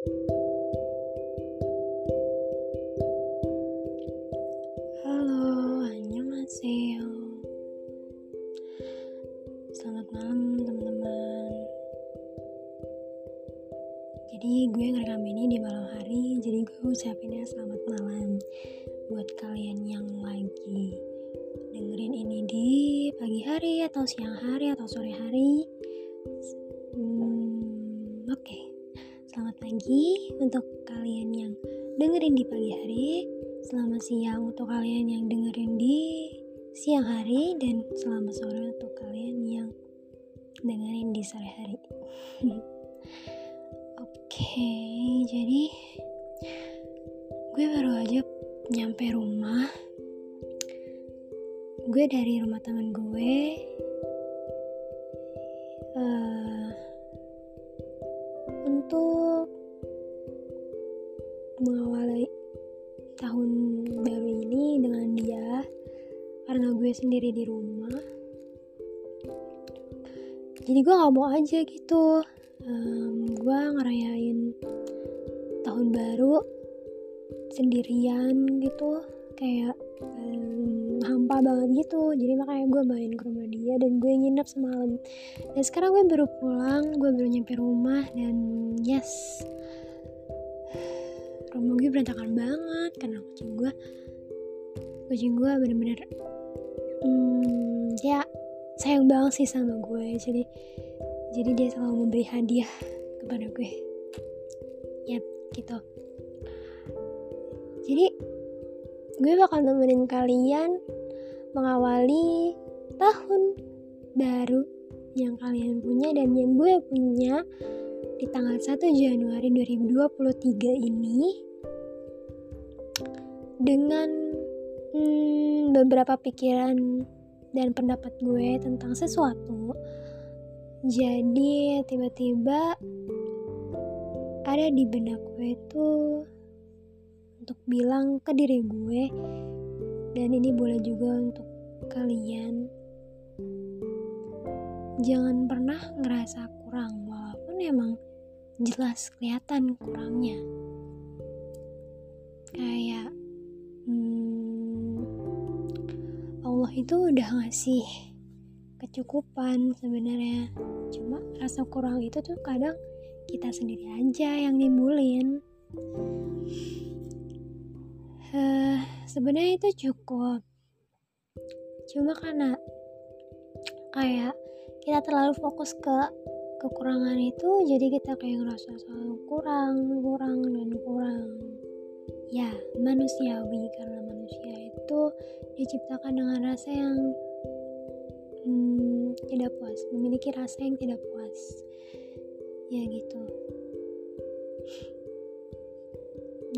Halo, annyeonghaseyo. Selamat malam teman-teman. Jadi gue ngerekam ini di malam hari Jadi gue ucapinnya selamat malam Buat kalian yang lagi dengerin ini di pagi hari atau siang hari atau sore hari pagi untuk kalian yang dengerin di pagi hari Selamat siang untuk kalian yang dengerin di siang hari dan selamat sore untuk kalian yang dengerin di sore hari. Oke, okay, jadi gue baru aja nyampe rumah. Gue dari rumah teman gue. Uh, untuk mengawali tahun baru ini dengan dia karena gue sendiri di rumah. Jadi gue gak mau aja gitu. Um, gue ngerayain tahun baru sendirian gitu. Kayak um, hampa banget gitu. Jadi makanya gue main ke rumah dia dan gue nginep semalam. Dan sekarang gue baru pulang gue baru nyampe rumah dan yes rumah gue berantakan banget karena kucing gue kucing gue bener-bener hmm, ya sayang banget sih sama gue jadi jadi dia selalu memberi hadiah kepada gue. Ya gitu. Jadi gue bakal nemenin kalian mengawali tahun baru yang kalian punya dan yang gue punya di tanggal 1 Januari 2023 ini dengan hmm, beberapa pikiran dan pendapat gue tentang sesuatu jadi tiba-tiba ada di benak gue itu untuk bilang ke diri gue dan ini boleh juga untuk kalian. Jangan pernah ngerasa kurang walaupun emang jelas kelihatan kurangnya. Kayak hmm, Allah itu udah ngasih kecukupan sebenarnya. Cuma rasa kurang itu tuh kadang kita sendiri aja yang nimbulin. Uh, sebenarnya itu cukup. Cuma karena kayak kita terlalu fokus ke kekurangan itu jadi kita kayak ngerasa selalu kurang kurang dan kurang. Ya manusiawi karena manusia itu diciptakan dengan rasa yang hmm, tidak puas memiliki rasa yang tidak puas. Ya gitu.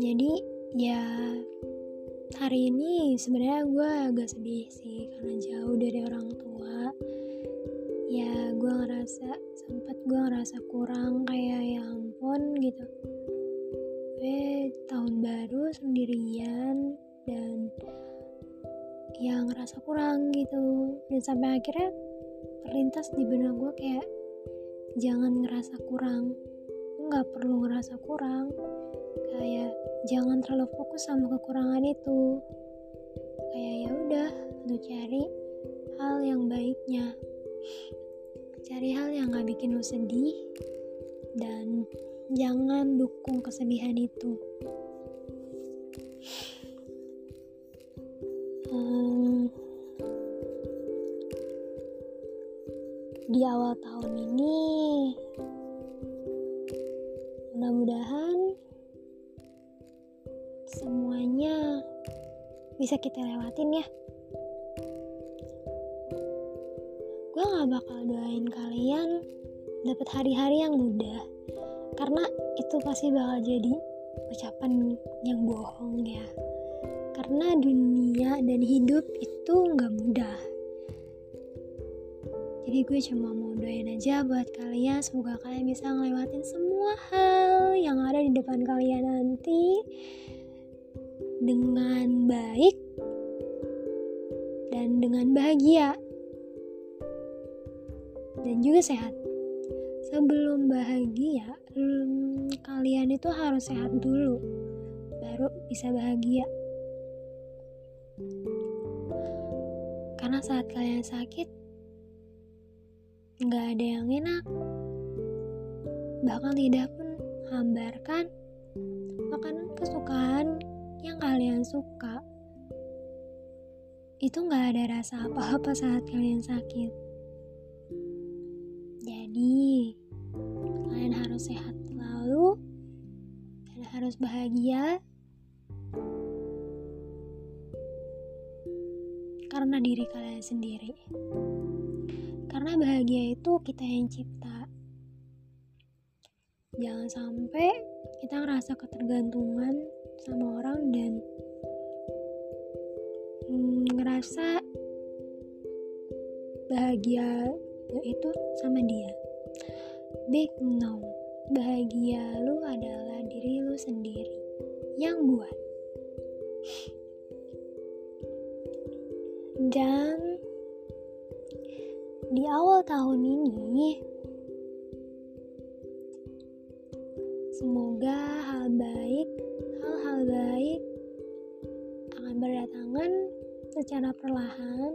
Jadi ya hari ini sebenarnya gue agak sedih sih karena jauh dari orang tua. Ya gue ngerasa sempat gue ngerasa kurang kayak ya ampun gitu. Gue tahun baru sendirian dan yang ngerasa kurang gitu. Dan sampai akhirnya terlintas di benak gue kayak jangan ngerasa kurang. Nggak perlu ngerasa kurang kayak jangan terlalu fokus sama kekurangan itu. Kayak ya udah lu cari hal yang baiknya cari hal yang gak bikin lu sedih dan jangan dukung kesedihan itu. Hmm, di awal tahun ini mudah-mudahan semuanya bisa kita lewatin ya gak bakal doain kalian dapat hari-hari yang mudah. Karena itu pasti bakal jadi ucapan yang bohong ya. Karena dunia dan hidup itu nggak mudah. Jadi gue cuma mau doain aja buat kalian semoga kalian bisa ngelewatin semua hal yang ada di depan kalian nanti dengan baik dan dengan bahagia dan juga sehat. sebelum bahagia hmm, kalian itu harus sehat dulu baru bisa bahagia karena saat kalian sakit nggak ada yang enak bahkan tidak pun hambarkan makanan kesukaan yang kalian suka itu nggak ada rasa apa-apa saat kalian sakit. Jadi, kalian harus sehat selalu dan harus bahagia karena diri kalian sendiri. Karena bahagia itu kita yang cipta. Jangan sampai kita ngerasa ketergantungan sama orang dan ngerasa bahagia itu sama dia. Big no bahagia lu adalah diri lu sendiri yang buat. Dan di awal tahun ini semoga hal baik hal-hal baik akan berdatangan secara perlahan,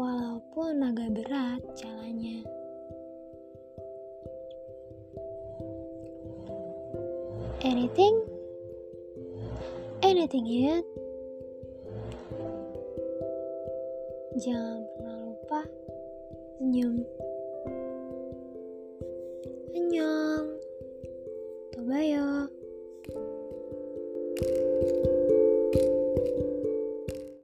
walaupun agak berat jalannya. Anything? Anything yet? Jangan pernah lupa senyum. Annyeong. Tobayo.